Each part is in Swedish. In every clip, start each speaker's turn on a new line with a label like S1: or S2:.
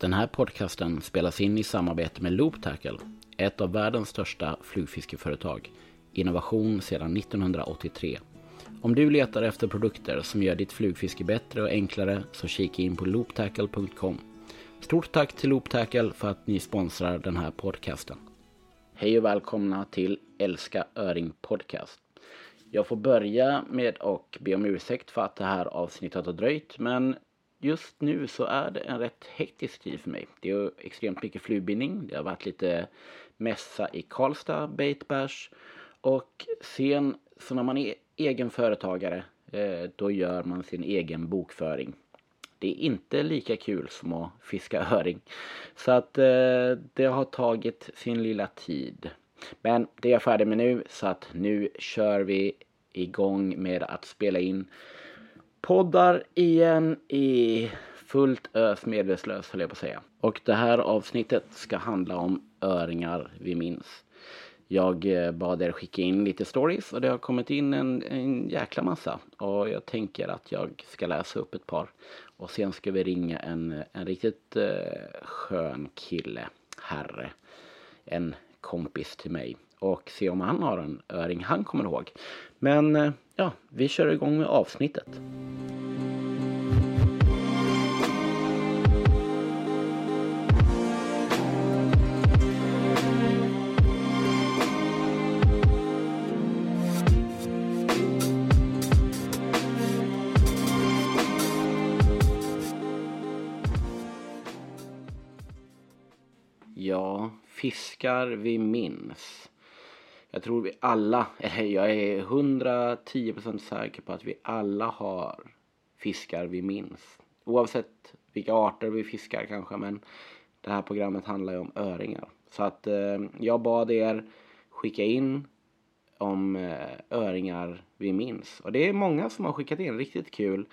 S1: Den här podcasten spelas in i samarbete med Loop Tackle, ett av världens största flugfiskeföretag. Innovation sedan 1983. Om du letar efter produkter som gör ditt flugfiske bättre och enklare så kika in på looptackle.com. Stort tack till Loop Tackle för att ni sponsrar den här podcasten. Hej och välkomna till Älska Öring Podcast. Jag får börja med att be om ursäkt för att det här avsnittet har dröjt men just nu så är det en rätt hektisk tid för mig. Det är extremt mycket flugbindning. Det har varit lite mässa i Karlstad, Baitbash och sen så när man är egen företagare eh, då gör man sin egen bokföring. Det är inte lika kul som att fiska öring. Så att eh, det har tagit sin lilla tid. Men det är jag färdig med nu så att nu kör vi igång med att spela in poddar igen i fullt ös medvetslös höll jag på att säga. Och det här avsnittet ska handla om öringar vi minns. Jag eh, bad er skicka in lite stories och det har kommit in en, en jäkla massa. Och jag tänker att jag ska läsa upp ett par. Och sen ska vi ringa en, en riktigt eh, skön kille, herre. En kompis till mig. Och se om han har en öring han kommer ihåg. Men eh, ja, vi kör igång med avsnittet. Ja, fiskar vi minns. Jag tror vi alla, eller jag är 110% säker på att vi alla har fiskar vi minns. Oavsett vilka arter vi fiskar kanske, men det här programmet handlar ju om öringar. Så att eh, jag bad er skicka in om eh, öringar vi minns. Och det är många som har skickat in, riktigt kul.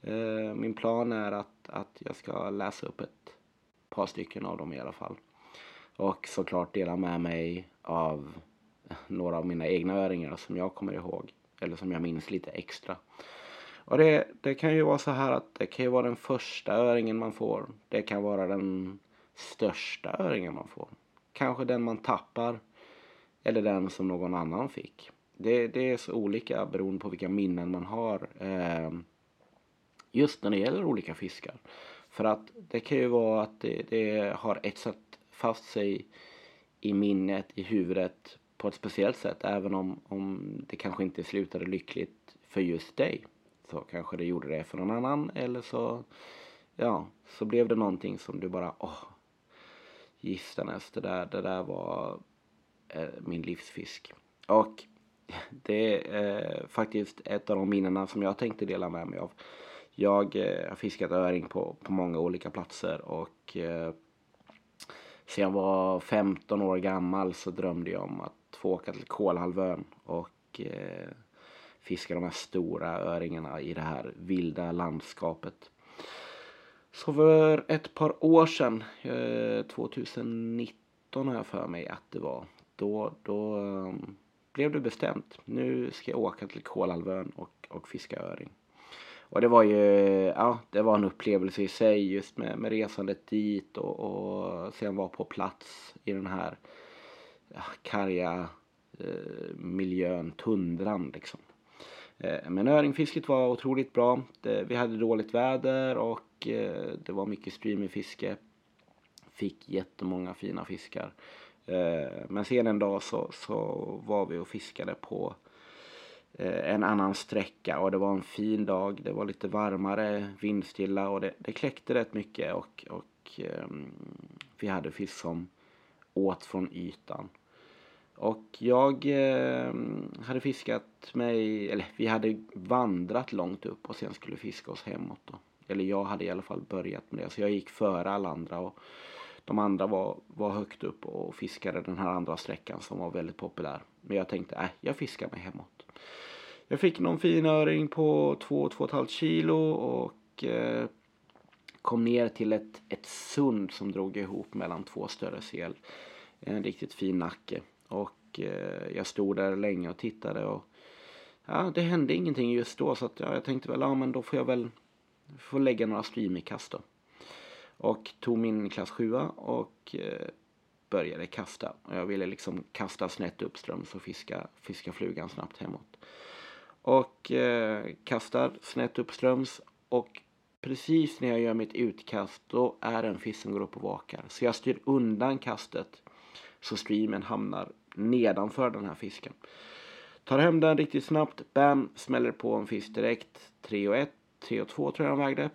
S1: Eh, min plan är att, att jag ska läsa upp ett par stycken av dem i alla fall. Och såklart dela med mig av några av mina egna öringar som jag kommer ihåg. Eller som jag minns lite extra. Och det, det kan ju vara så här att det kan ju vara den första öringen man får. Det kan vara den största öringen man får. Kanske den man tappar. Eller den som någon annan fick. Det, det är så olika beroende på vilka minnen man har. Eh, just när det gäller olika fiskar. För att det kan ju vara att det, det har etsat fast sig i minnet, i huvudet på ett speciellt sätt. Även om, om det kanske inte slutade lyckligt för just dig. Så kanske det gjorde det för någon annan eller så, ja, så blev det någonting som du bara, åh, Gistanäs, det där, det där var eh, min livsfisk. Och det är eh, faktiskt ett av de minnena som jag tänkte dela med mig av. Jag eh, har fiskat öring på, på många olika platser och eh, sen jag var 15 år gammal så drömde jag om att få åka till Kolhalvön och eh, fiska de här stora öringarna i det här vilda landskapet. Så för ett par år sedan, eh, 2019 har jag för mig att det var, då, då eh, blev det bestämt. Nu ska jag åka till Kolhalvön och, och fiska öring. Och det var ju, ja, det var en upplevelse i sig just med, med resandet dit och, och sen vara på plats i den här karga eh, miljön, tundran liksom. Eh, men öringfisket var otroligt bra. Det, vi hade dåligt väder och eh, det var mycket streamerfiske. Fick jättemånga fina fiskar. Eh, men sen en dag så, så var vi och fiskade på eh, en annan sträcka och det var en fin dag. Det var lite varmare, vindstilla och det, det kläckte rätt mycket och, och um, vi hade fisk som åt från ytan. Och jag eh, hade fiskat mig, eller vi hade vandrat långt upp och sen skulle fiska oss hemåt då. Eller jag hade i alla fall börjat med det. Så jag gick före alla andra och de andra var, var högt upp och fiskade den här andra sträckan som var väldigt populär. Men jag tänkte, nej, äh, jag fiskar mig hemåt. Jag fick någon fin öring på 2-2,5 kilo och eh, kom ner till ett, ett sund som drog ihop mellan två större sel. En riktigt fin nacke. Och eh, jag stod där länge och tittade och ja, det hände ingenting just då så att ja, jag tänkte väl, ja men då får jag väl få lägga några streamingkast då. Och tog min klass 7 och eh, började kasta. Och jag ville liksom kasta snett uppströms och fiska, fiska flugan snabbt hemåt. Och eh, kastar snett uppströms och precis när jag gör mitt utkast då är det en fisk som går upp och vakar. Så jag styr undan kastet så streamen hamnar nedanför den här fisken. Tar hem den riktigt snabbt, bam, smäller på en fisk direkt. 3 och 1, 3 och 2 tror jag den vägde.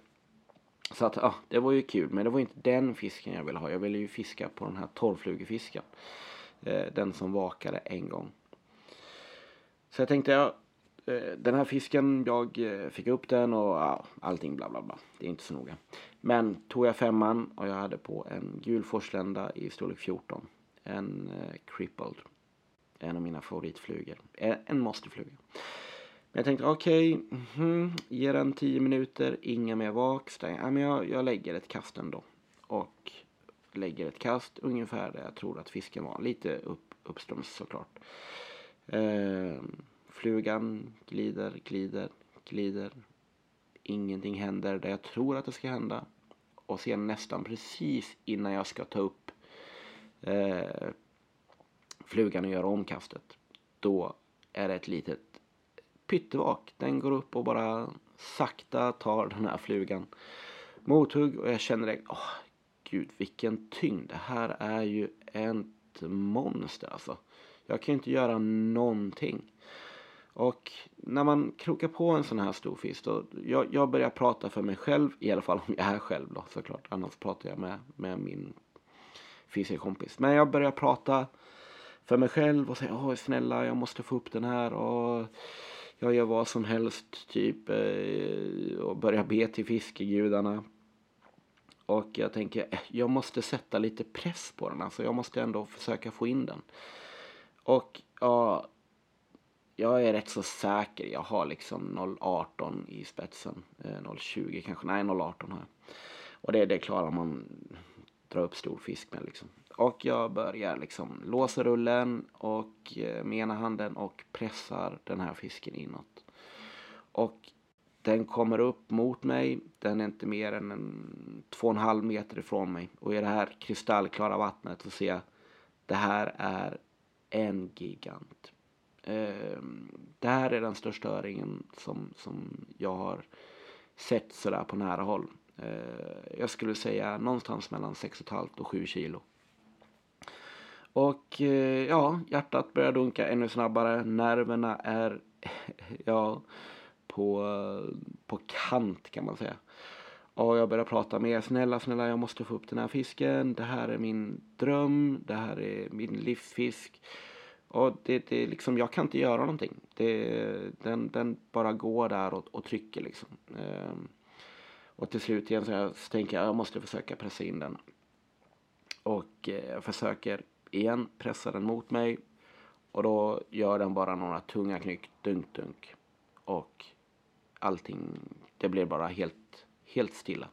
S1: Så att, ja, det var ju kul. Men det var inte den fisken jag ville ha. Jag ville ju fiska på den här torrflugefisken. Eh, den som vakade en gång. Så jag tänkte, ja, eh, den här fisken, jag eh, fick upp den och ja, allting bla bla bla. Det är inte så noga. Men tog jag femman och jag hade på en gul forslända i storlek 14. En eh, crippled. En av mina favoritflugor. Eh, en, en. Men jag tänkte okej, okay, mm, ge den 10 minuter, inga mer vak. Ja, men jag, jag lägger ett kast ändå. Och lägger ett kast ungefär där jag tror att fisken var. Lite upp, uppströms såklart. Eh, flugan glider, glider, glider. Ingenting händer där jag tror att det ska hända. Och sen nästan precis innan jag ska ta upp eh, flugan och göra omkastet. Då är det ett litet pyttevak. Den går upp och bara sakta tar den här flugan mothugg och jag känner det. Åh, gud vilken tyngd. Det här är ju ett monster alltså. Jag kan ju inte göra någonting. Och när man krokar på en sån här stor fisk då, jag, jag börjar prata för mig själv, i alla fall om jag är själv då såklart. Annars pratar jag med, med min Finns en kompis. Men jag börjar prata för mig själv och säga åh snälla jag måste få upp den här och jag gör vad som helst typ eh, och börjar be till fiskegudarna. Och jag tänker, eh, jag måste sätta lite press på den. Alltså jag måste ändå försöka få in den. Och ja, jag är rätt så säker. Jag har liksom 0,18 i spetsen. Eh, 0,20 kanske. Nej, 0,18 har jag. Och det, det klarar man dra upp stor fisk med liksom. Och jag börjar liksom låsa rullen och eh, med ena handen och pressar den här fisken inåt. Och den kommer upp mot mig. Den är inte mer än en två och en halv meter ifrån mig. Och i det här kristallklara vattnet så ser jag det här är en gigant. Ehm, det här är den största öringen som, som jag har sett sådär på nära håll. Eh, jag skulle säga någonstans mellan 6,5 och 7 kilo. Och eh, ja, hjärtat börjar dunka ännu snabbare. Nerverna är ja, på, på kant kan man säga. Och jag börjar prata med. Snälla, snälla, jag måste få upp den här fisken. Det här är min dröm. Det här är min livsfisk. Och det, det liksom, jag kan inte göra någonting. Det, den, den bara går där och, och trycker liksom. Ehm, och till slut igen så, jag, så tänker jag, jag måste försöka pressa in den. Och eh, jag försöker igen, pressa den mot mig och då gör den bara några tunga knyck, dunk, dunk. Och allting, det blir bara helt, helt stilla.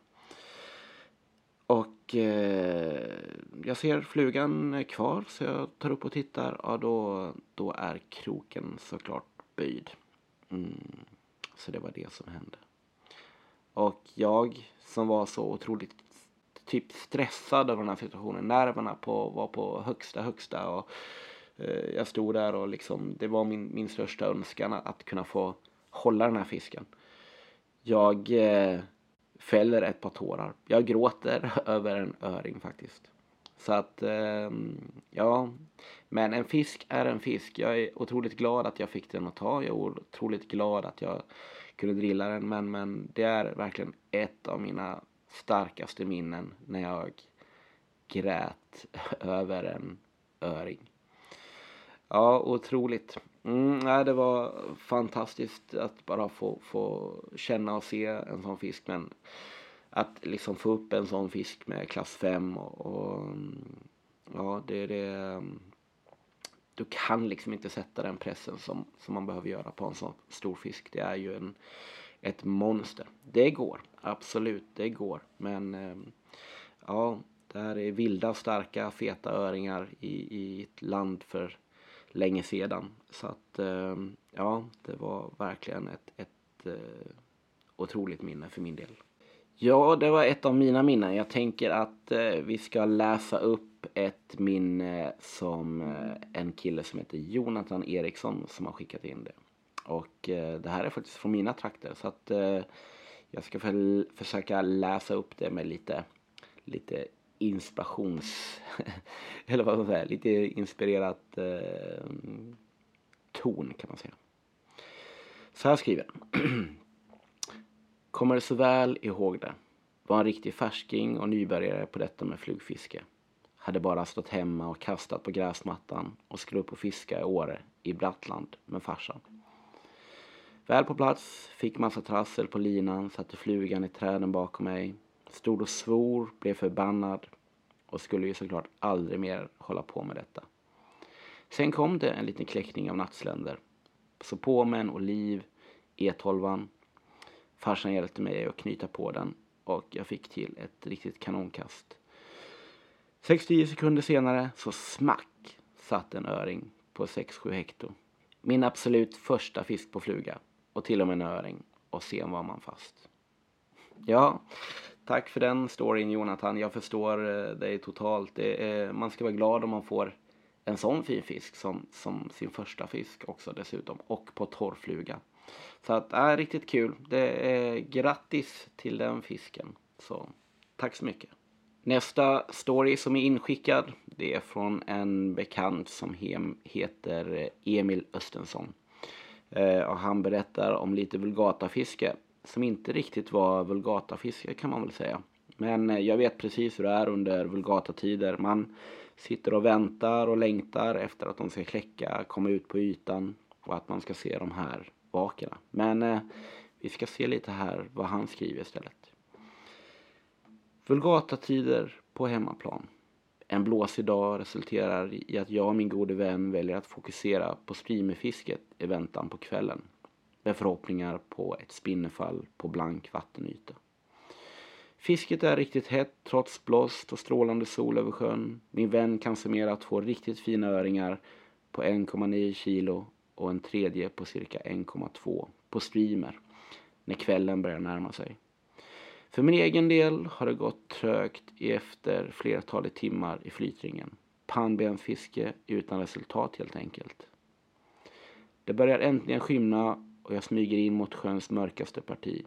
S1: Och eh, jag ser flugan kvar så jag tar upp och tittar. Ja, då, då är kroken såklart böjd. Mm, så det var det som hände. Och jag som var så otroligt typ stressad av den här situationen. Nerverna på, var på högsta, högsta. Och, eh, jag stod där och liksom, det var min, min största önskan att, att kunna få hålla den här fisken. Jag eh, fäller ett par tårar. Jag gråter över en öring faktiskt. Så att, eh, ja. Men en fisk är en fisk. Jag är otroligt glad att jag fick den att ta. Jag är otroligt glad att jag kunde drilla den. Men, men det är verkligen ett av mina starkaste minnen när jag grät över en öring. Ja, otroligt. Mm, nej, det var fantastiskt att bara få, få känna och se en sån fisk. Men att liksom få upp en sån fisk med klass 5 och, och mm, ja, det, det mm, du kan liksom inte sätta den pressen som, som man behöver göra på en sån stor fisk. Det är ju en, ett monster. Det går, absolut, det går. Men eh, ja, det här är vilda, starka, feta öringar i, i ett land för länge sedan. Så att eh, ja, det var verkligen ett, ett eh, otroligt minne för min del. Ja, det var ett av mina minnen. Jag tänker att eh, vi ska läsa upp ett minne som eh, en kille som heter Jonathan Eriksson som har skickat in det. Och eh, det här är faktiskt från mina trakter så att eh, jag ska för, försöka läsa upp det med lite, lite inspirations... eller vad man säger, lite inspirerat eh, ton kan man säga. Så här skriver han. Kommer så väl ihåg det. Var en riktig färsking och nybörjare på detta med flugfiske. Hade bara stått hemma och kastat på gräsmattan och skulle upp och fiska i Åre i Brattland med farsan. Väl på plats, fick massa trassel på linan, satte flugan i träden bakom mig. Stod och svor, blev förbannad och skulle ju såklart aldrig mer hålla på med detta. Sen kom det en liten kläckning av nattsländer. Så på med en oliv, E12. Farsan hjälpte mig att knyta på den och jag fick till ett riktigt kanonkast. 6-10 sekunder senare så smack satt en öring på 6-7 hekto. Min absolut första fisk på fluga och till och med en öring och sen var man fast. Ja, tack för den storyn Jonathan. Jag förstår eh, dig totalt. Är, man ska vara glad om man får en sån fin fisk som, som sin första fisk också dessutom och på torrfluga. Så att, äh, riktigt kul. Det är grattis till den fisken. Så tack så mycket. Nästa story som är inskickad det är från en bekant som heter Emil Östensson. Eh, och han berättar om lite vulgatafiske som inte riktigt var vulgatafiske kan man väl säga. Men eh, jag vet precis hur det är under vulgatatider. Man sitter och väntar och längtar efter att de ska kläcka, komma ut på ytan och att man ska se de här vakerna. Men eh, vi ska se lite här vad han skriver istället. Vulgata tider på hemmaplan. En blåsig dag resulterar i att jag och min gode vän väljer att fokusera på streamerfisket i väntan på kvällen. Med förhoppningar på ett spinnefall på blank vattenyta. Fisket är riktigt hett trots blåst och strålande sol över sjön. Min vän kan summera två riktigt fina öringar på 1,9 kilo och en tredje på cirka 1,2 på streamer när kvällen börjar närma sig. För min egen del har det gått trögt efter flertalet timmar i flytringen. Pannbenfiske utan resultat helt enkelt. Det börjar äntligen skymna och jag smyger in mot sjöns mörkaste parti.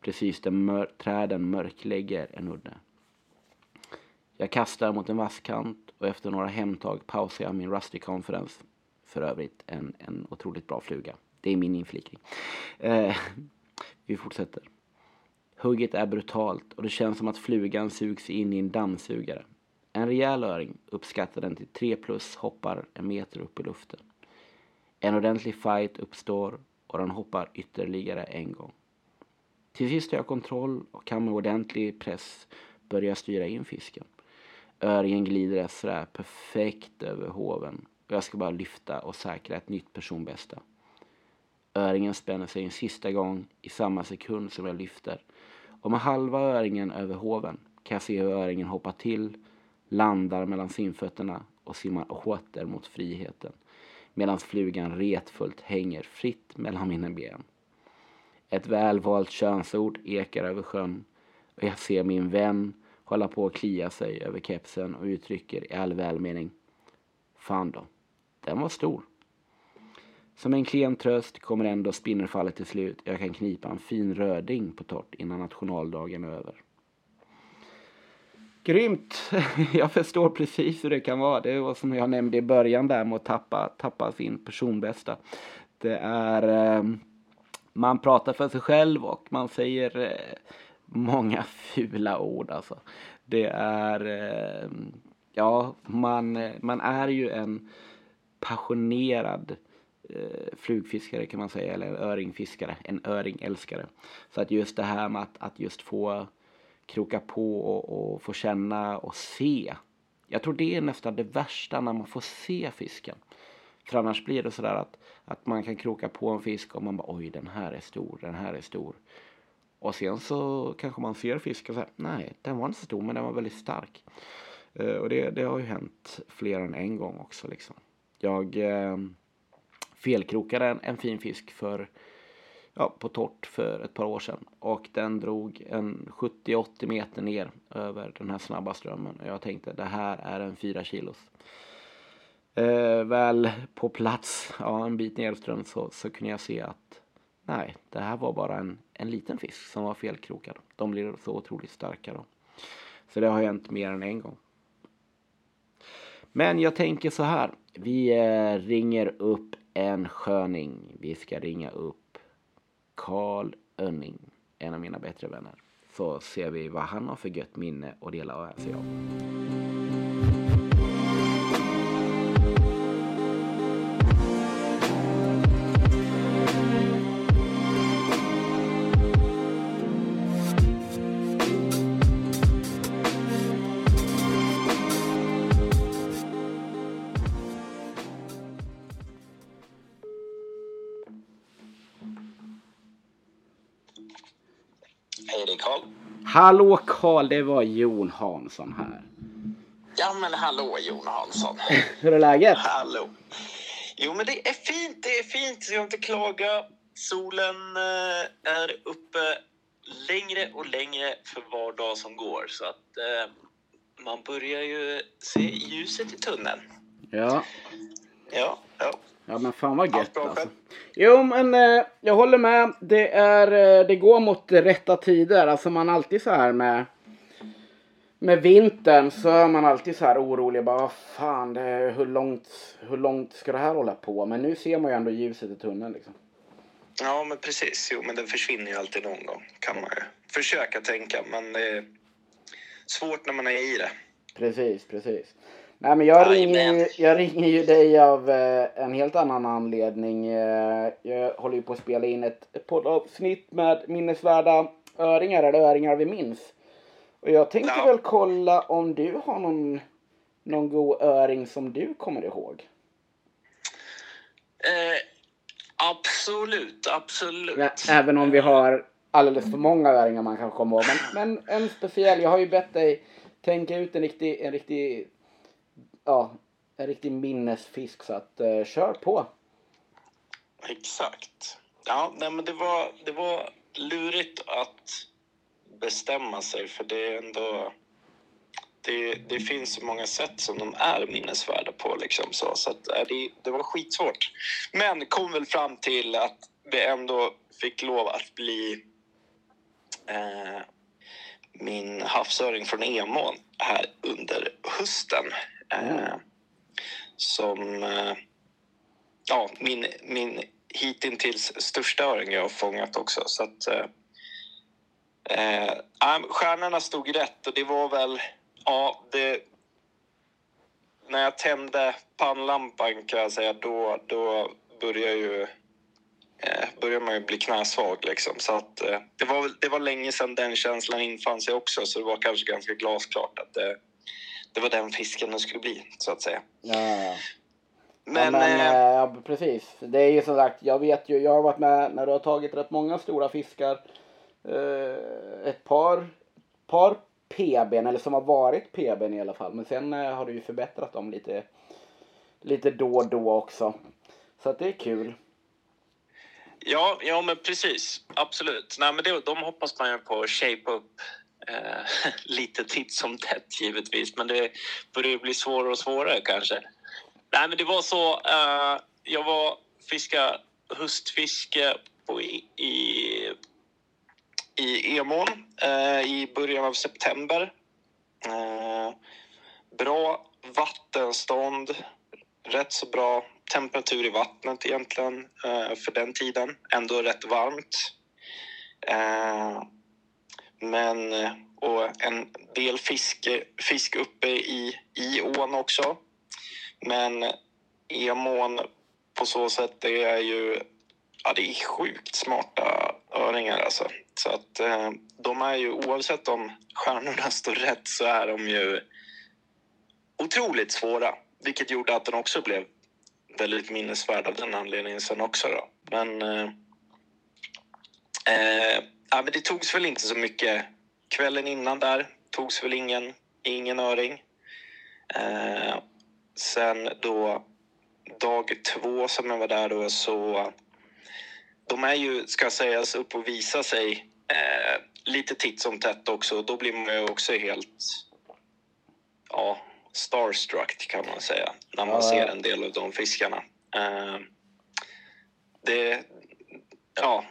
S1: Precis där mör träden mörklägger en udde. Jag kastar mot en vasskant och efter några hemtag pausar jag min Rusty Conference. För övrigt en, en otroligt bra fluga. Det är min inflikning. Eh, vi fortsätter. Hugget är brutalt och det känns som att flugan sugs in i en dammsugare. En rejäl öring, uppskattar den till 3 plus, hoppar en meter upp i luften. En ordentlig fight uppstår och den hoppar ytterligare en gång. Till sist har jag kontroll och kan med ordentlig press börja styra in fisken. Öringen glider sådär perfekt över hoven och jag ska bara lyfta och säkra ett nytt personbästa. Öringen spänner sig en sista gång i samma sekund som jag lyfter och med halva öringen över hoven kan jag se hur öringen hoppar till, landar mellan simfötterna och simmar åter mot friheten medan flugan retfullt hänger fritt mellan mina ben. Ett välvalt könsord ekar över sjön och jag ser min vän hålla på att klia sig över kepsen och uttrycker i all välmening. Fan då, den var stor. Som en klen tröst kommer ändå spinnerfallet till slut. Jag kan knipa en fin röding på torrt innan nationaldagen är över. Grymt! Jag förstår precis hur det kan vara. Det var som jag nämnde i början där med att tappa, tappa sin personbästa. Det är... Ehm, man pratar för sig själv och man säger eh, många fula ord alltså. Det är... Ehm, ja, man, man är ju en passionerad eh, flugfiskare kan man säga, eller en öringfiskare, en öringälskare. Så att just det här med att, att just få kroka på och, och få känna och se. Jag tror det är nästan det värsta när man får se fisken. För annars blir det sådär att, att man kan kroka på en fisk och man bara oj den här är stor, den här är stor. Och sen så kanske man ser fisken och säger nej den var inte så stor men den var väldigt stark. Uh, och det, det har ju hänt fler än en gång också liksom. Jag uh, felkrokade en, en fin fisk för ja, på torrt för ett par år sedan. Och den drog en 70-80 meter ner över den här snabba strömmen. Och jag tänkte det här är en 4 kilos. Eh, väl på plats, ja, en bit nedström så, så kunde jag se att nej, det här var bara en, en liten fisk som var felkrokad. De blir så otroligt starka då. Så det har hänt mer än en gång. Men jag tänker så här. Vi eh, ringer upp en sköning. Vi ska ringa upp Karl Önning, en av mina bättre vänner. Så ser vi vad han har för gött minne att dela med sig av. Hallå Karl, det var Jon Hansson här.
S2: Ja, men hallå Jon Hansson.
S1: Hur är läget?
S2: Hallå. Jo, men det är fint, det är fint. Jag har inte klaga. Solen eh, är uppe längre och längre för var dag som går. Så att eh, man börjar ju se ljuset i tunneln.
S1: Ja.
S2: Ja, ja.
S1: Ja men fan vad gött alltså. Jo men eh, jag håller med. Det, är, eh, det går mot rätta tider. Alltså man alltid så här med med vintern så är man alltid så här orolig. Bara, vad fan, det, hur, långt, hur långt ska det här hålla på? Men nu ser man ju ändå ljuset i tunneln liksom.
S2: Ja, men precis. Jo, men den försvinner ju alltid någon gång. Kan man ju försöka tänka, men det är svårt när man är i det.
S1: Precis, precis. Nej men jag ringer, ju, jag ringer ju dig av eh, en helt annan anledning. Eh, jag håller ju på att spela in ett, ett poddavsnitt med minnesvärda öringar, eller öringar vi minns. Och jag tänkte
S2: Ja.
S1: väl kolla om du har någon, någon god öring som du kommer ihåg?
S2: Eh, absolut, absolut.
S1: Ja, även om vi har alldeles för många öringar man kan komma ihåg. Men, men en speciell, jag har ju bett dig tänka ut en riktig, en riktig, ja, en riktig minnesfisk så att eh, kör på.
S2: Exakt. Ja, nej, men det var, det var lurigt att bestämma sig för det är ändå... Det, det finns så många sätt som de är minnesvärda på. Liksom, så så att, äh, det, det var skitsvårt. Men kom väl fram till att det ändå fick lov att bli eh, min havsöring från Emån här under hösten. Eh, Som... Eh, ja, min, min hittills största öring jag har fångat också. Så att, eh, eh, äh, stjärnorna stod rätt och det var väl... Ja, det, när jag tände pannlampan kan jag säga, då, då började ju eh, börjar man ju bli knäsvag. Liksom. Så att, eh, det, var, det var länge sedan den känslan infann sig också så det var kanske ganska glasklart att det, det var den fisken det skulle bli, så att säga.
S1: Ja, ja.
S2: Men,
S1: ja, men
S2: eh,
S1: eh, ja, precis. Det är ju som sagt, jag vet ju, jag har varit med när du har tagit rätt många stora fiskar. Eh, ett par, par PBn, eller som har varit PBn i alla fall. Men sen eh, har du ju förbättrat dem lite, lite då och då också. Så att det är kul.
S2: Ja, ja men precis. Absolut. Nej, men det, de hoppas man ju på att shape upp eh, lite titt som tätt givetvis. Men det börjar bli svårare och svårare kanske. Nej, men det var så. Eh, jag var fiska höstfiske på i, i, i Emån eh, i början av september. Eh, bra vattenstånd, rätt så bra temperatur i vattnet egentligen eh, för den tiden. Ändå rätt varmt. Eh, men, eh, och en del fisk, fisk uppe i, i ån också. Men Emån på så sätt, det är ju ja, det är sjukt smarta öringar alltså. Så att eh, de är ju, oavsett om stjärnorna står rätt så är de ju otroligt svåra. Vilket gjorde att den också blev väldigt minnesvärd av den anledningen sen också då. Men, eh, eh ja, men det togs väl inte så mycket. Kvällen innan där togs väl ingen, ingen öring. Eh, sen då dag två som jag var där då så de är ju, ska sägas, upp och visa sig eh, lite titt som tätt också. Då blir man ju också helt ja, starstruck kan man säga när man
S1: Ja.
S2: ser en del av de fiskarna. Eh, det, ja,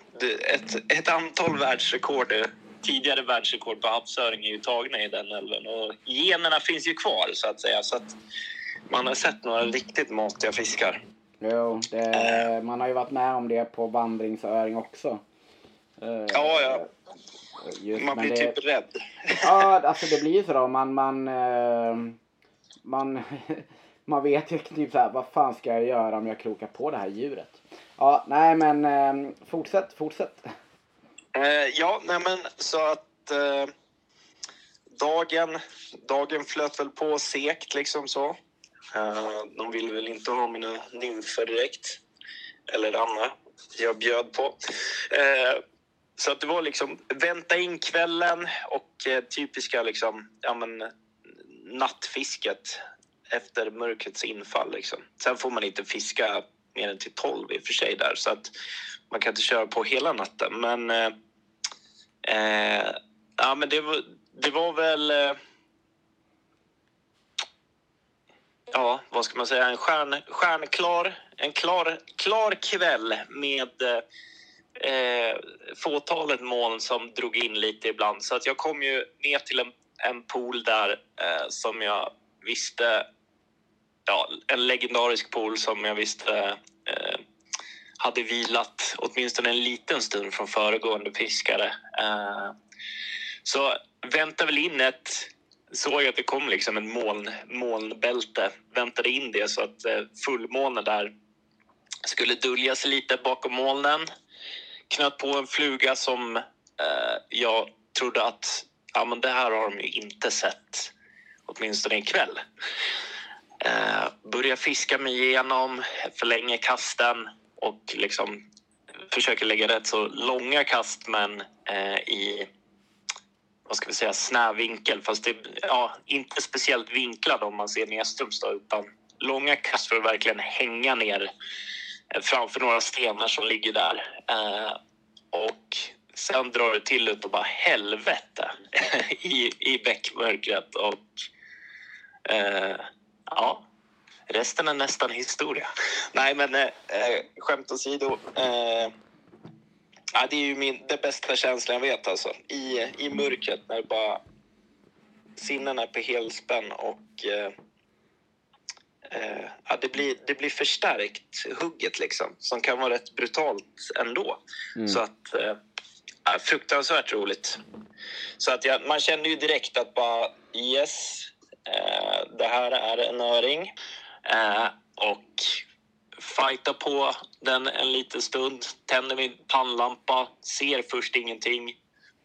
S2: ett, ett antal världsrekord, eh, tidigare världsrekord på havsöring är ju tagna i den älven och generna finns ju kvar så att säga. Så att man har sett några riktigt måttiga fiskar.
S1: Jo, det, man har ju varit med om det på vandringsöring också. Eh,
S2: Ja, ja.
S1: Just,
S2: Man blir
S1: det,
S2: typ rädd.
S1: Ja, alltså det blir ju så då. Man, man, eh, man, man vet ju typ så här, vad fan ska jag göra om jag krokar på det här djuret? Ja, nej men eh, fortsätt, fortsätt.
S2: Eh, ja, nej men så att eh, dagen, dagen flöt väl på sekt liksom så. Eh, de ville väl inte ha mina nymfer direkt. Eller Anna. Jag bjöd på. Eh, så att det var liksom vänta in kvällen och eh, typiska liksom, ja men nattfisket efter mörkrets infall liksom. Sen får man inte fiska mer än till 12 i och för sig där. Så att man kan inte köra på hela natten. Men eh, eh, ja men det var, det var väl eh, ja vad ska man säga? En stjärn, stjärnklar en klar, klar kväll med eh, eh fåtalet moln som drog in lite ibland. Så att jag kom ju ner till en, en pool där eh, som jag visste ja, en legendarisk pool som jag visste eh, hade vilat åtminstone en liten stund från föregående fiskare. Eh, så väntade väl in ett... Såg att det kom liksom en moln, molnbälte. Väntade in det så att eh, fullmånen där skulle dölja sig lite bakom molnen. Knöt på en fluga som eh, jag trodde att ja, men det här har de ju inte sett, åtminstone ikväll. Eh, börjar fiska mig igenom, förlänger kasten och liksom försöker lägga rätt så långa kast men eh, i vad ska vi säga, snäv vinkel. Fast det, ja, inte speciellt vinklad om man ser nedströms då, utan långa kast för att verkligen hänga ner eh, framför några stenar som ligger där. Eh, och sen drar det till utav bara helvete i, i bäckmörkret och eh, ja, resten är nästan historia. Nej, men eh, eh, skämt åsido. Eh, ja, det är ju min, det bästa känslan jag vet alltså. I, i mörkret när det bara sinnen är på helspänn och eh, eh, ja, det, blir, det blir förstärkt hugget liksom som kan vara rätt brutalt ändå.
S1: Mm.
S2: Så att eh, ja, fruktansvärt roligt. Så att jag, man kände ju direkt att bara yes, Eh, det här är en öring. Eh, och fighta på den en liten stund, tänder min pannlampa, ser först ingenting,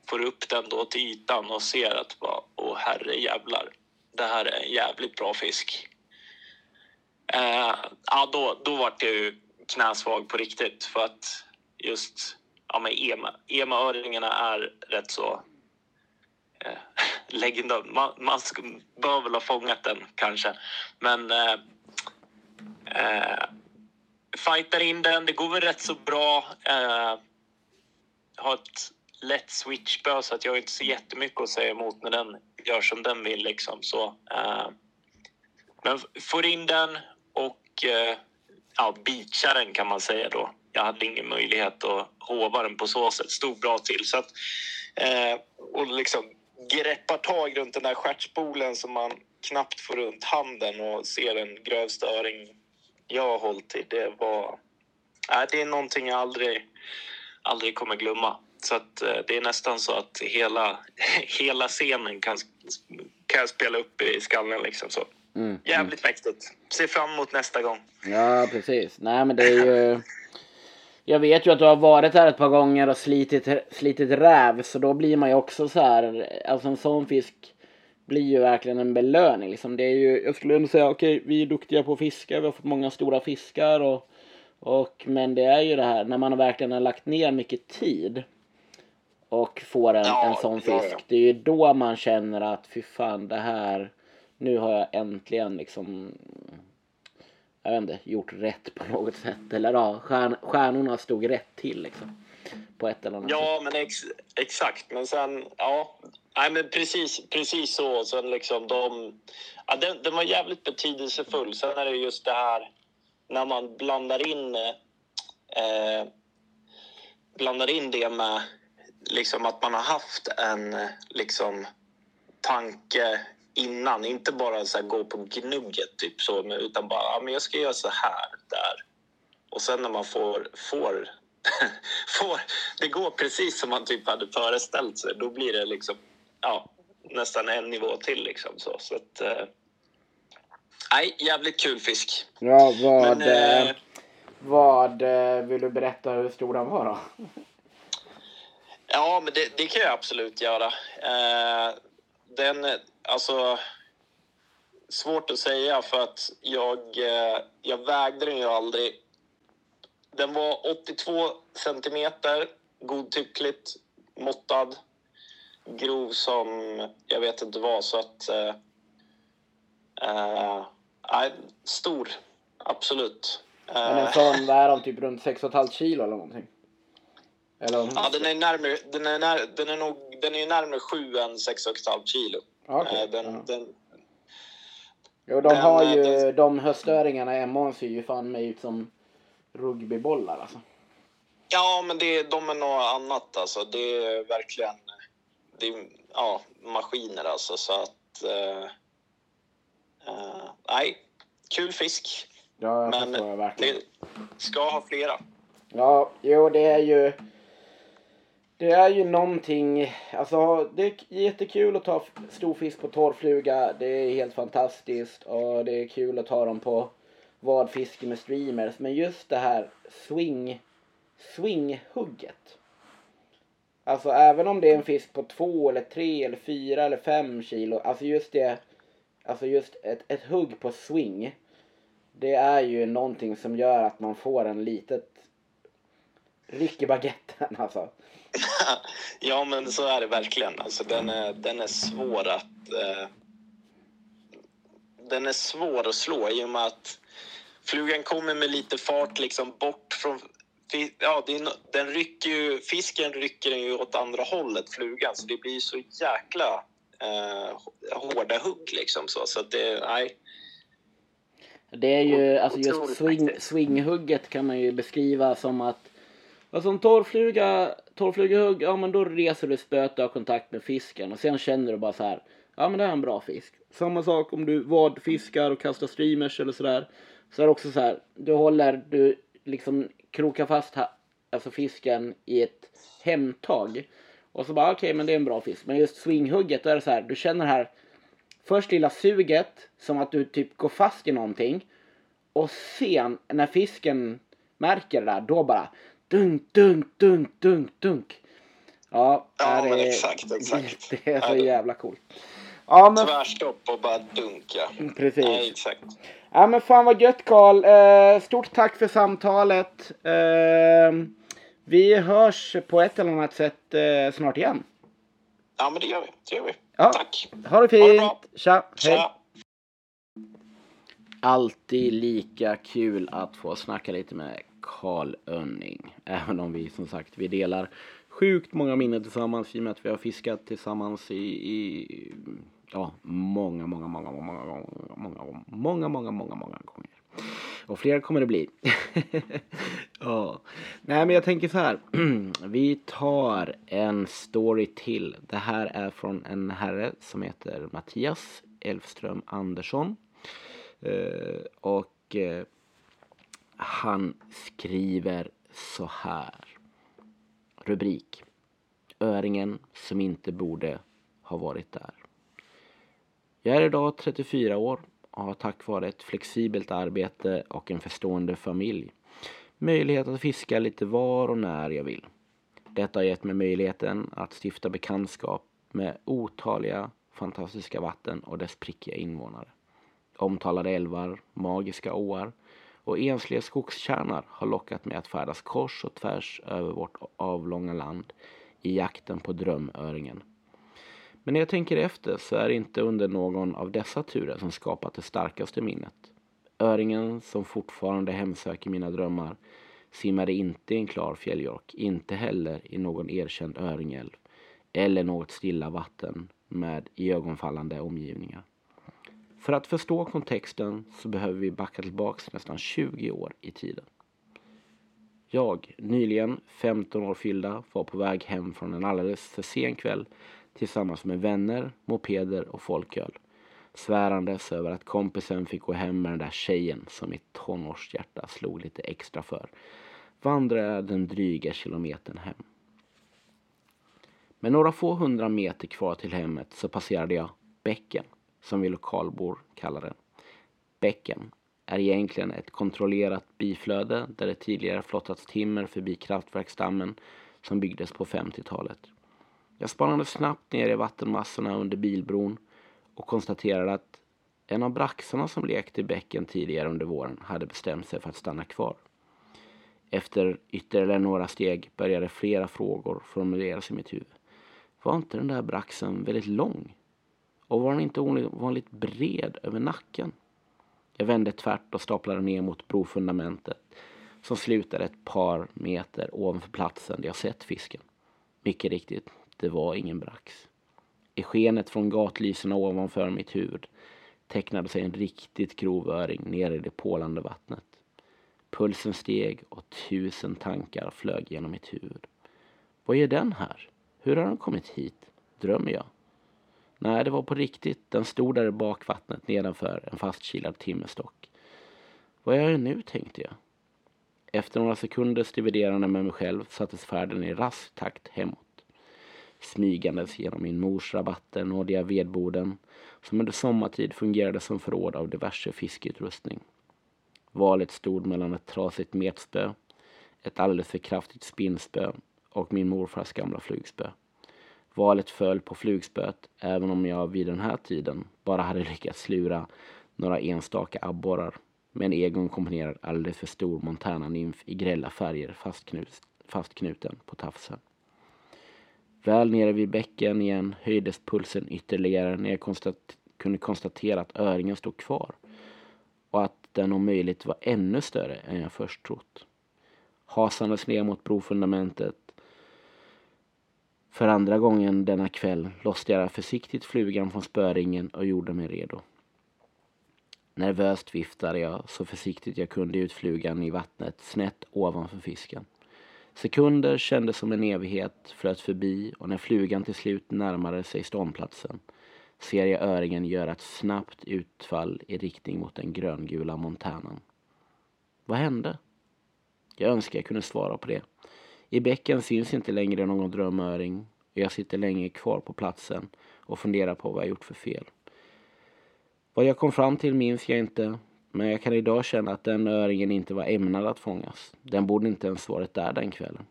S2: får upp den då till ytan och ser att bara, åh herre jävlar, det här är en jävligt bra fisk. Eh, ja, då, då vart jag ju knäsvag på riktigt för att just ja, men ema, öringarna är rätt så eh, legendar. Man, man bör väl ha fångat den kanske, men eh, eh, fightar in den. Det går väl rätt så bra. Eh, har ett lätt switchspö så att jag har inte så jättemycket att säga emot när den gör som den vill. Liksom. Så, eh, men får in den och eh, ja, beachar den kan man säga då. Jag hade ingen möjlighet att hova den på så sätt. Stod bra till. Så att, eh, och liksom greppar tag runt den där stjärtspolen som man knappt får runt handen och ser den grövsta öring jag har hållit i. Det var... Nej, det är någonting jag aldrig, aldrig kommer glömma. Så att, eh, det är nästan så att hela, hela scenen kan, kan spela upp i skallen. Liksom så.
S1: Mm.
S2: Jävligt mäktigt. Ser fram emot nästa gång.
S1: Ja, precis. Nej, men det är ju... Jag vet ju att du har varit här ett par gånger och slitit, slitit räv, så då blir man ju också så här... Alltså en sån fisk blir ju verkligen en belöning. Liksom. Det är ju, jag skulle ändå säga, okej, vi är duktiga på att fiska, vi har fått många stora fiskar och, och... Men det är ju det här, när man verkligen har lagt ner mycket tid och får en,
S2: Ja,
S1: en sån
S2: ja,
S1: fisk.
S2: ja.
S1: Det är ju då man känner att fy fan, det här... Nu har jag äntligen liksom jag vet inte, gjort rätt på något sätt. Eller ja, stjärn, stjärnorna stod rätt till liksom. På ett eller annat sätt.
S2: Ja, men ex, exakt. Men sen, ja. Nej, men precis, precis så. Sen liksom de... Ja, den, den var jävligt betydelsefull. Sen är det just det här när man blandar in... Eh, blandar in det med liksom att man har haft en liksom tanke innan. Inte bara så här, gå på gnugget typ så, utan bara ja, men jag ska göra så här där. Och sen när man får, får, får det går precis som man typ hade föreställt sig, då blir det liksom ja, nästan en nivå till liksom så. så att, eh, nej, jävligt kul fisk.
S1: Ja, vad,
S2: Men,
S1: eh,
S2: eh,
S1: vad eh, vill du berätta hur stor den var då?
S2: Ja, men det, det kan jag absolut göra. Eh, den, alltså... Svårt att säga för att jag, eh, jag vägde den ju aldrig. Den var 82 centimeter, godtyckligt måttad. Grov som jag vet inte vad, så att... Eh, eh, stor, absolut.
S1: Men en sån, vad är de, typ runt 6,5 kilo eller någonting? Eller?
S2: Ja, den är närmare, den är, när, den är nog, den är närmare 7 än 6,5 kilo.
S1: Okej,
S2: Eh, den,
S1: ja.
S2: den,
S1: Jo, de
S2: Den,
S1: har
S2: eh,
S1: ju,
S2: den-
S1: de höstöringarna i Emån ser ju fan mig ut som rugbybollar alltså.
S2: ja, men det, de är något annat alltså. Det är verkligen det är, ja, maskiner alltså. Så att... Eh, eh, nej, kul fisk.
S1: Ja, jag
S2: Men
S1: förstår jag verkligen.
S2: det ska ha flera.
S1: Ja, jo det är ju... Det är ju någonting, alltså det är jättekul att ta stor fisk på torrfluga. Det är helt fantastiskt och det är kul att ta dem på vadfiske med streamers. Men just det här swing, swinghugget. Alltså även om det är en fisk på två eller tre eller fyra eller fem kilo. Alltså just det, alltså just ett, ett hugg på swing. Det är ju någonting som gör att man får en litet ryck i baguetten alltså.
S2: ja, men så är det verkligen. Alltså, den, är, den är svår att... Eh, den är svår att slå i och med att flugan kommer med lite fart liksom bort från... Ja, är, den rycker ju, fisken rycker den ju åt andra hållet, flugan, så det blir så jäkla eh, hårda hugg liksom. Så, så det, nej.
S1: Det är ju, alltså just swing, swinghugget kan man ju beskriva som att Alltså en torrfluga, torrflugehugg, ja men då reser du spöet och har kontakt med fisken och sen känner du bara så här, ja men det är en bra fisk. Samma sak om du vadfiskar och kastar streamers eller sådär. Så är det också så här, du håller, du liksom krokar fast ha, alltså fisken i ett hemtag. Och så bara okej men det är en bra fisk. Men just swinghugget då är det så här, du känner här först lilla suget som att du typ går fast i någonting. Och sen när fisken märker det där, då bara dunk, dunk, dunk, dunk, dunk. Ja,
S2: Ja,
S1: det
S2: men exakt, exakt.
S1: Det är så
S2: Ja,
S1: jävla coolt. Ja men
S2: Tvärstopp och bara dunka.
S1: precis.
S2: Nej, exakt.
S1: Ja men fan vad gött Karl. Eh, stort tack för samtalet. Eh, vi hörs på ett eller annat sätt eh, snart igen.
S2: Ja, men det gör vi. Det gör vi.
S1: Ja.
S2: Tack.
S1: Ha det
S2: Ha det
S1: fint.
S2: bra.
S1: Tja. Hej.
S2: Tja.
S1: Alltid lika kul att få snacka lite med Karl Önning. Även om vi som sagt vi delar sjukt många minnen tillsammans i och med att vi har fiskat tillsammans i, i ja, många, många, många, många, många, många, många, många, många, många, många gånger. Och fler kommer det bli. ja. Nej men jag tänker så här. vi tar en story till. Det här är från en herre som heter Mattias Elfström Andersson. Och han skriver så här. Rubrik. Öringen som inte borde ha varit där. Jag är idag 34 år och har tack vare ett flexibelt arbete och en förstående familj möjlighet att fiska lite var och när jag vill. Detta har gett mig möjligheten att stifta bekantskap med otaliga fantastiska vatten och dess prickiga invånare. Omtalade älvar, magiska åar och ensliga skogstjärnar har lockat mig att färdas kors och tvärs över vårt avlånga land i jakten på drömöringen. Men när jag tänker efter så är det inte under någon av dessa turer som skapat det starkaste minnet. Öringen som fortfarande hemsöker mina drömmar simmade inte i en klar fjälljork, inte heller i någon erkänd öringälv eller något stilla vatten med iögonfallande omgivningar. För att förstå kontexten så behöver vi backa tillbaks nästan 20 år i tiden. Jag, nyligen 15 år fyllda, var på väg hem från en alldeles för sen kväll tillsammans med vänner, mopeder och folköl. Svärandes över att kompisen fick gå hem med den där tjejen som mitt tonårshjärta slog lite extra för. Vandrade den dryga kilometern hem. Med några få hundra meter kvar till hemmet så passerade jag bäcken, som vi lokalbor kallar den. Bäcken är egentligen ett kontrollerat biflöde där det tidigare flottats timmer förbi kraftverksdammen som byggdes på 50-talet. Jag spanade snabbt ner i vattenmassorna under bilbron och konstaterade att en av braxarna som lekte i bäcken tidigare under våren hade bestämt sig för att stanna kvar. Efter ytterligare några steg började flera frågor formuleras i mitt huvud. Var inte den där braxen väldigt lång? Och var den inte ovanligt bred över nacken? Jag vände tvärt och staplade ner mot brofundamentet som slutade ett par meter ovanför platsen där jag sett fisken. Mycket riktigt, det var ingen brax. I skenet från gatlyserna ovanför mitt huvud tecknade sig en riktigt grov öring ner i det pålande vattnet. Pulsen steg och tusen tankar flög genom mitt huvud. Vad gör den här? Hur har den kommit hit? Drömmer jag? Nej, det var på riktigt. Den stod där i bakvattnet nedanför en fastkilad timmerstock. Vad gör jag nu, tänkte jag. Efter några sekunders dividerande med mig själv sattes färden i rask takt hemåt. Smygandes genom min mors rabatter nådde jag vedboden som under sommartid fungerade som förråd av diverse fiskeutrustning. Valet stod mellan ett trasigt metspö, ett alldeles för kraftigt spinnspö och min morfars gamla flugspö. Valet föll på flugspöet även om jag vid den här tiden bara hade lyckats lura några enstaka abborrar med en egen komponerad alldeles för stor Montana-nymf i grälla färger fastknuten på tafsen. Väl nere vid bäcken igen höjdes pulsen ytterligare när jag konstat kunde konstatera att öringen stod kvar och att den om möjligt var ännu större än jag först trott. Hasandes ner mot brofundamentet för andra gången denna kväll lossade jag försiktigt flugan från spöringen och gjorde mig redo. Nervöst viftade jag så försiktigt jag kunde ut flugan i vattnet snett ovanför fisken. Sekunder kändes som en evighet flöt förbi och när flugan till slut närmade sig ståndplatsen ser jag öringen göra ett snabbt utfall i riktning mot den gröngula montänen. Vad hände? Jag önskar jag kunde svara på det. I bäcken syns inte längre någon drömöring och jag sitter länge kvar på platsen och funderar på vad jag gjort för fel. Vad jag kom fram till minns jag inte, men jag kan idag känna att den öringen inte var ämnad att fångas. Den borde inte ens varit där den kvällen.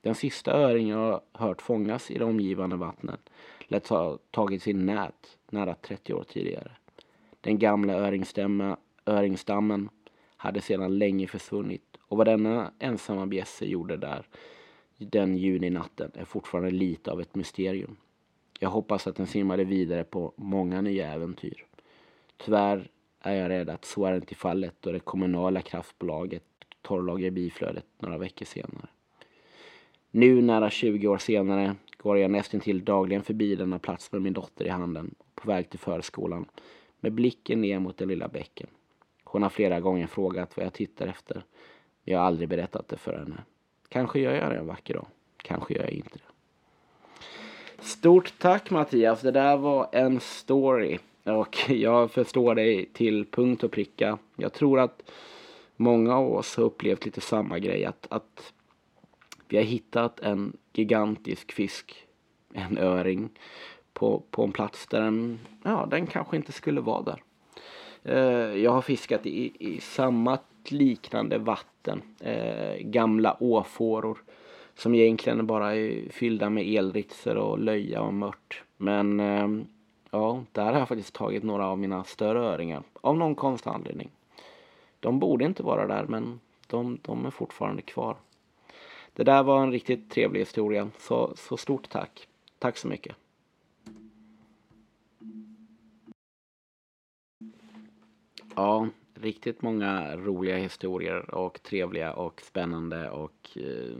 S1: Den sista öringen jag hört fångas i det omgivande vattnet lät ha tagit sin nät nära 30 år tidigare. Den gamla öringstammen hade sedan länge försvunnit och vad denna ensamma bjässe gjorde där den juninatten är fortfarande lite av ett mysterium. Jag hoppas att den simmade vidare på många nya äventyr. Tyvärr är jag rädd att så är inte fallet då det kommunala kraftbolaget torrlagrar biflödet några veckor senare. Nu nära 20 år senare går jag nästan till dagligen förbi denna plats med min dotter i handen på väg till förskolan med blicken ner mot den lilla bäcken. Hon har flera gånger frågat vad jag tittar efter. Jag har aldrig berättat det för henne. Kanske gör jag det en vacker dag. Kanske gör jag inte det. Stort tack Mattias. Det där var en story. Och jag förstår dig till punkt och pricka. Jag tror att många av oss har upplevt lite samma grej. Att, att vi har hittat en gigantisk fisk, en öring, på, på en plats där den, ja, den kanske inte skulle vara där. Eh, jag har fiskat i, i samma liknande vatten, eh, gamla åfåror som egentligen bara är fyllda med elritser och löja och mört. Men eh, ja, där har jag faktiskt tagit några av mina större öringar av någon konstig anledning. De borde inte vara där men de, de är fortfarande kvar. Det där var en riktigt trevlig historia, så, så stort tack. Tack så mycket. Ja, riktigt många roliga historier och trevliga och spännande och eh,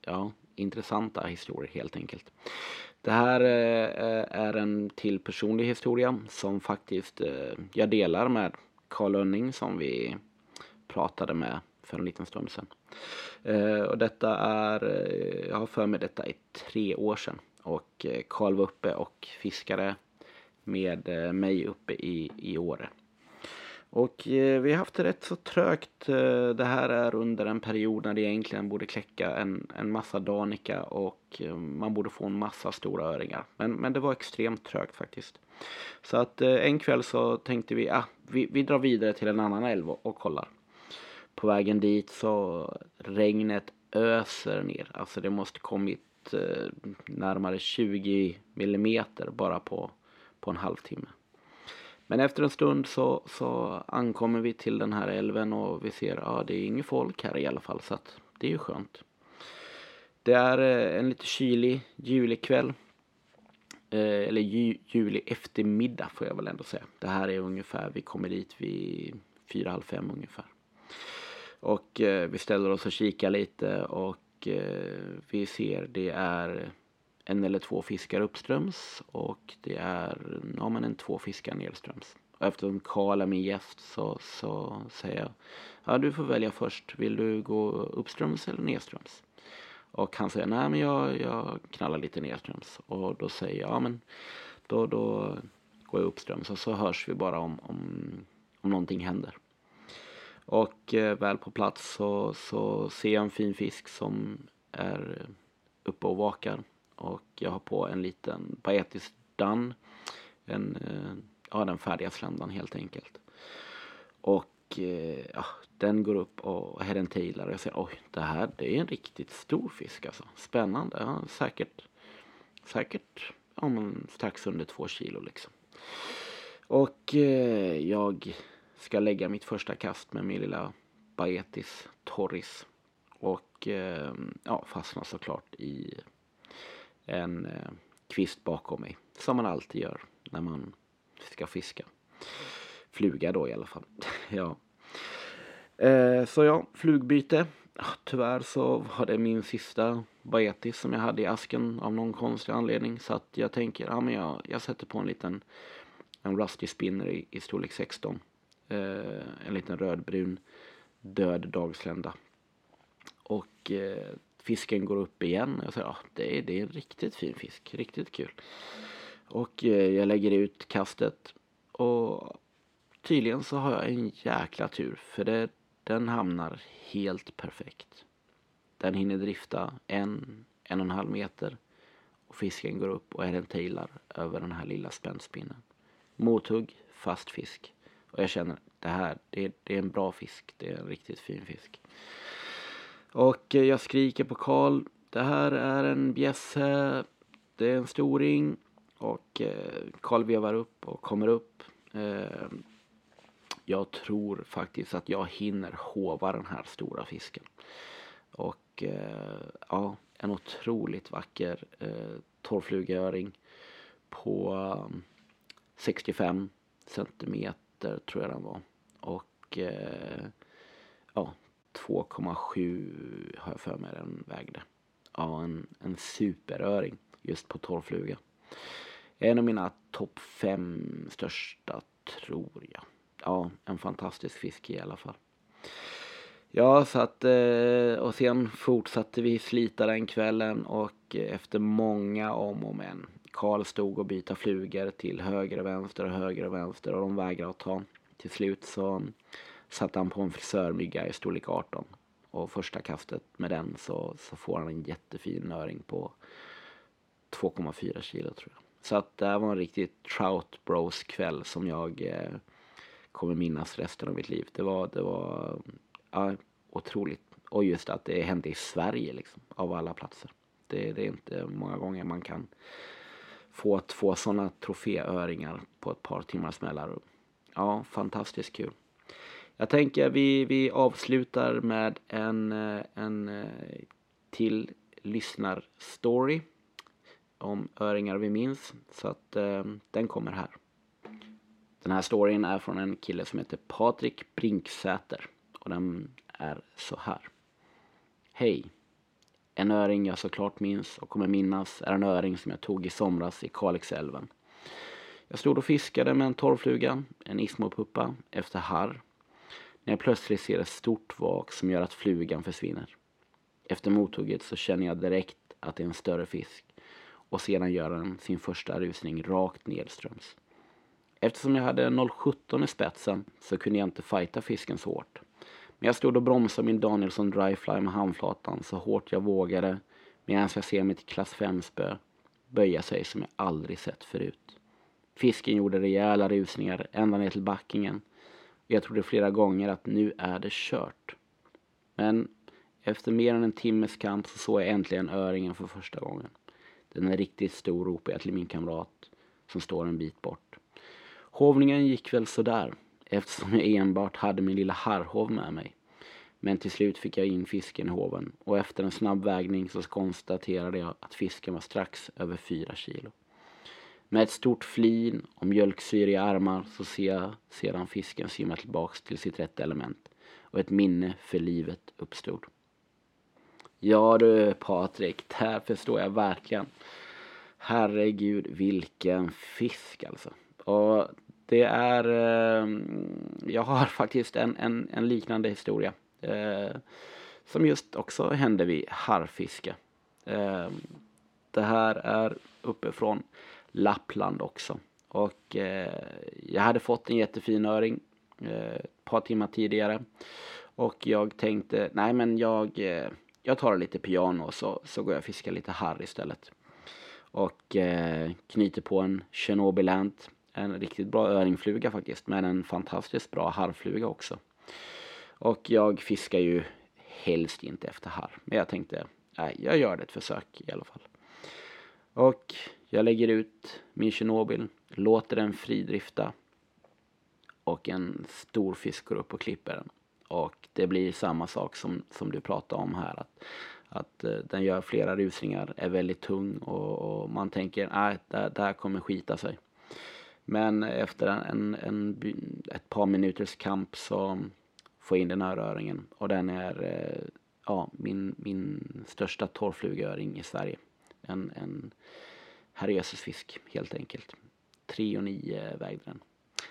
S1: ja, intressanta historier helt enkelt. Det här eh, är en till personlig historia som faktiskt eh, jag delar med Karl Önning som vi pratade med för en liten stund sedan. Eh, och detta är, eh, jag har för mig detta i tre år sedan och eh, Karl var uppe och fiskade med mig uppe i, i Åre. Och eh, vi har haft det rätt så trögt. Eh, det här är under en period när det egentligen borde kläcka en, en massa danika och eh, man borde få en massa stora öringar. Men, men det var extremt trögt faktiskt. Så att eh, en kväll så tänkte vi, ah, vi, vi drar vidare till en annan älv och, och kollar. På vägen dit så regnet öser ner. Alltså det måste kommit eh, närmare 20 millimeter bara på, på en halvtimme. Men efter en stund så, så ankommer vi till den här älven och vi ser att ja, det är inget folk här i alla fall så att det är ju skönt. Det är eh, en lite kylig julikväll. Eh, eller ju, juli eftermiddag får jag väl ändå säga. Det här är ungefär, vi kommer dit vid fyra, halv fem ungefär. Och eh, vi ställer oss och kikar lite och eh, vi ser det är en eller två fiskar uppströms och det är ja, men en två fiskar nedströms. Och eftersom Karl är min gäst så, så säger jag ja du får välja först. Vill du gå uppströms eller nedströms? Och han säger nej men jag, jag knallar lite nedströms. Och då säger jag ja men då, då går jag uppströms och så hörs vi bara om, om, om någonting händer. Och eh, väl på plats så, så ser jag en fin fisk som är uppe och vakar och jag har på en liten paetisk dan. En, eh, ja, den färdiga sländan helt enkelt. Och eh, ja, den går upp och herentailar och jag säger oj, det här det är en riktigt stor fisk alltså. Spännande. Ja, säkert, säkert ja, men strax under två kilo liksom. Och eh, jag ska lägga mitt första kast med min lilla Baetis Torris. Och eh, ja, fastnar såklart i en eh, kvist bakom mig. Som man alltid gör när man ska fiska. Fluga då i alla fall. ja. Eh, så ja, flugbyte. Ah, tyvärr så var det min sista baetis som jag hade i asken av någon konstig anledning. Så att jag tänker, ja men jag, jag sätter på en liten en rusty spinner i, i storlek 16. Eh, en liten rödbrun död dagslända. Och eh, fisken går upp igen. Jag säger, ja, det, är, det är en riktigt fin fisk, riktigt kul. Och eh, jag lägger ut kastet och tydligen så har jag en jäkla tur för det, den hamnar helt perfekt. Den hinner drifta en, en och en halv meter och fisken går upp och är en tailar över den här lilla spännspinnen. Mothugg, fast fisk. Och jag känner det här, det, det är en bra fisk. Det är en riktigt fin fisk. Och eh, jag skriker på Karl. Det här är en bjässe. Det är en storing. Och eh, Karl vevar upp och kommer upp. Eh, jag tror faktiskt att jag hinner hova den här stora fisken. Och ja, en otroligt vacker torrflugöring på 65 centimeter tror jag den var. Och ja, 2,7 har jag för mig den vägde. Ja, en, en superöring just på torrfluga. En av mina topp fem största tror jag. Ja, en fantastisk fisk i alla fall. Ja, så att eh, och sen fortsatte vi slita den kvällen och efter många om och men. Karl stod och byta flugor till höger och vänster och höger och vänster och de vägrade att ta. Till slut så satte han på en frisörmygga i storlek 18. Och första kastet med den så, så får han en jättefin öring på 2,4 kilo tror jag. Så att det här var en riktigt trout bros kväll som jag eh, kommer minnas resten av mitt liv. Det var, det var ja, otroligt. Och just att det hände i Sverige liksom, av alla platser. Det, det är inte många gånger man kan få två sådana troféöringar på ett par timmars mellanrum. Ja, fantastiskt kul. Jag tänker vi, vi avslutar med en, eh, en eh, till lyssnarstory om öringar vi minns. Så att eh, den kommer här. Den här storyn är från en kille som heter Patrik Brinksäter och den är så här. Hej! En öring jag såklart minns och kommer minnas är en öring som jag tog i somras i Kalixälven. Jag stod och fiskade med en torrfluga, en ismopuppa, efter harr. När jag plötsligt ser ett stort vak som gör att flugan försvinner. Efter mothugget så känner jag direkt att det är en större fisk och sedan gör den sin första rusning rakt nedströms. Eftersom jag hade 0,17 i spetsen så kunde jag inte fighta fisken så hårt. Men jag stod och bromsade min Danielsson Dryfly med handflatan så hårt jag vågade medan jag ser mitt klass 5-spö böja sig som jag aldrig sett förut. Fisken gjorde rejäla rusningar ända ner till backingen jag trodde flera gånger att nu är det kört. Men efter mer än en timmes kamp så såg jag äntligen öringen för första gången. Den är riktigt stor, ropade jag till min kamrat som står en bit bort. Hovningen gick väl sådär eftersom jag enbart hade min lilla harrhov med mig. Men till slut fick jag in fisken i hoven och efter en snabb vägning så konstaterade jag att fisken var strax över fyra kilo. Med ett stort flin och mjölksyra i armar så ser jag sedan fisken simma tillbaks till sitt rätta element och ett minne för livet uppstod. Ja du Patrik, där förstår jag verkligen. Herregud vilken fisk alltså. Och det är, eh, jag har faktiskt en, en, en liknande historia. Eh, som just också hände vid harrfiske. Eh, det här är uppifrån Lappland också. Och eh, jag hade fått en jättefin öring eh, ett par timmar tidigare. Och jag tänkte, nej men jag, eh, jag tar lite piano och så, så går jag och fiskar lite harr istället. Och eh, knyter på en Chernobylant. En riktigt bra öringfluga faktiskt, men en fantastiskt bra harrfluga också. Och jag fiskar ju helst inte efter harr. Men jag tänkte, nej, jag gör det ett försök i alla fall. Och jag lägger ut min Tjernobyl, låter den fridrifta och en stor fisk går upp och klipper den. Och det blir samma sak som, som du pratade om här. Att, att eh, den gör flera rusningar, är väldigt tung och, och man tänker att det, det här kommer skita sig. Men efter en, en, ett par minuters kamp så får jag in den här öringen och den är eh, ja, min, min största torrflugöring i Sverige. En, en herrejösses helt enkelt. 3,9 vägde den.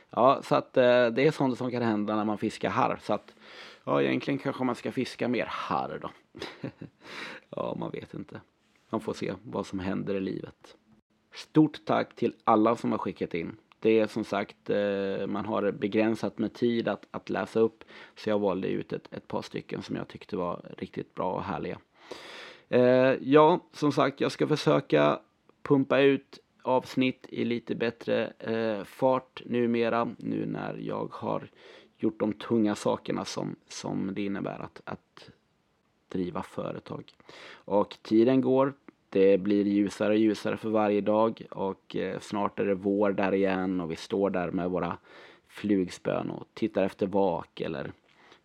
S1: Ja, så att eh, det är sånt som kan hända när man fiskar harr. Så att, ja, egentligen kanske man ska fiska mer harr då. ja, man vet inte. Man får se vad som händer i livet. Stort tack till alla som har skickat in. Det är som sagt, eh, man har begränsat med tid att, att läsa upp. Så jag valde ut ett, ett par stycken som jag tyckte var riktigt bra och härliga. Eh, ja, som sagt, jag ska försöka pumpa ut avsnitt i lite bättre eh, fart numera nu när jag har gjort de tunga sakerna som, som det innebär att, att driva företag. Och tiden går, det blir ljusare och ljusare för varje dag och eh, snart är det vår där igen och vi står där med våra flugspön och tittar efter vak eller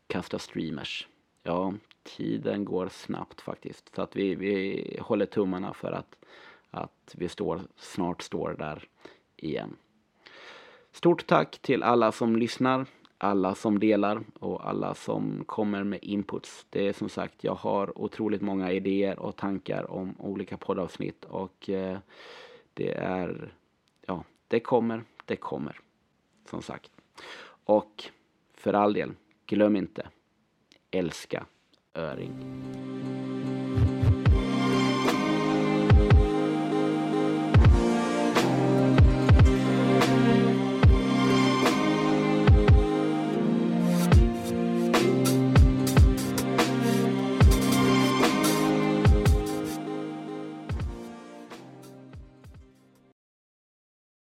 S1: kastar streamers. Ja, tiden går snabbt faktiskt. Så att vi, vi håller tummarna för att att vi står, snart står där igen. Stort tack till alla som lyssnar, alla som delar och alla som kommer med inputs. Det är som sagt, jag har otroligt många idéer och tankar om olika poddavsnitt och eh, det är, ja, det kommer, det kommer. Som sagt. Och för all del, glöm inte, älska öring.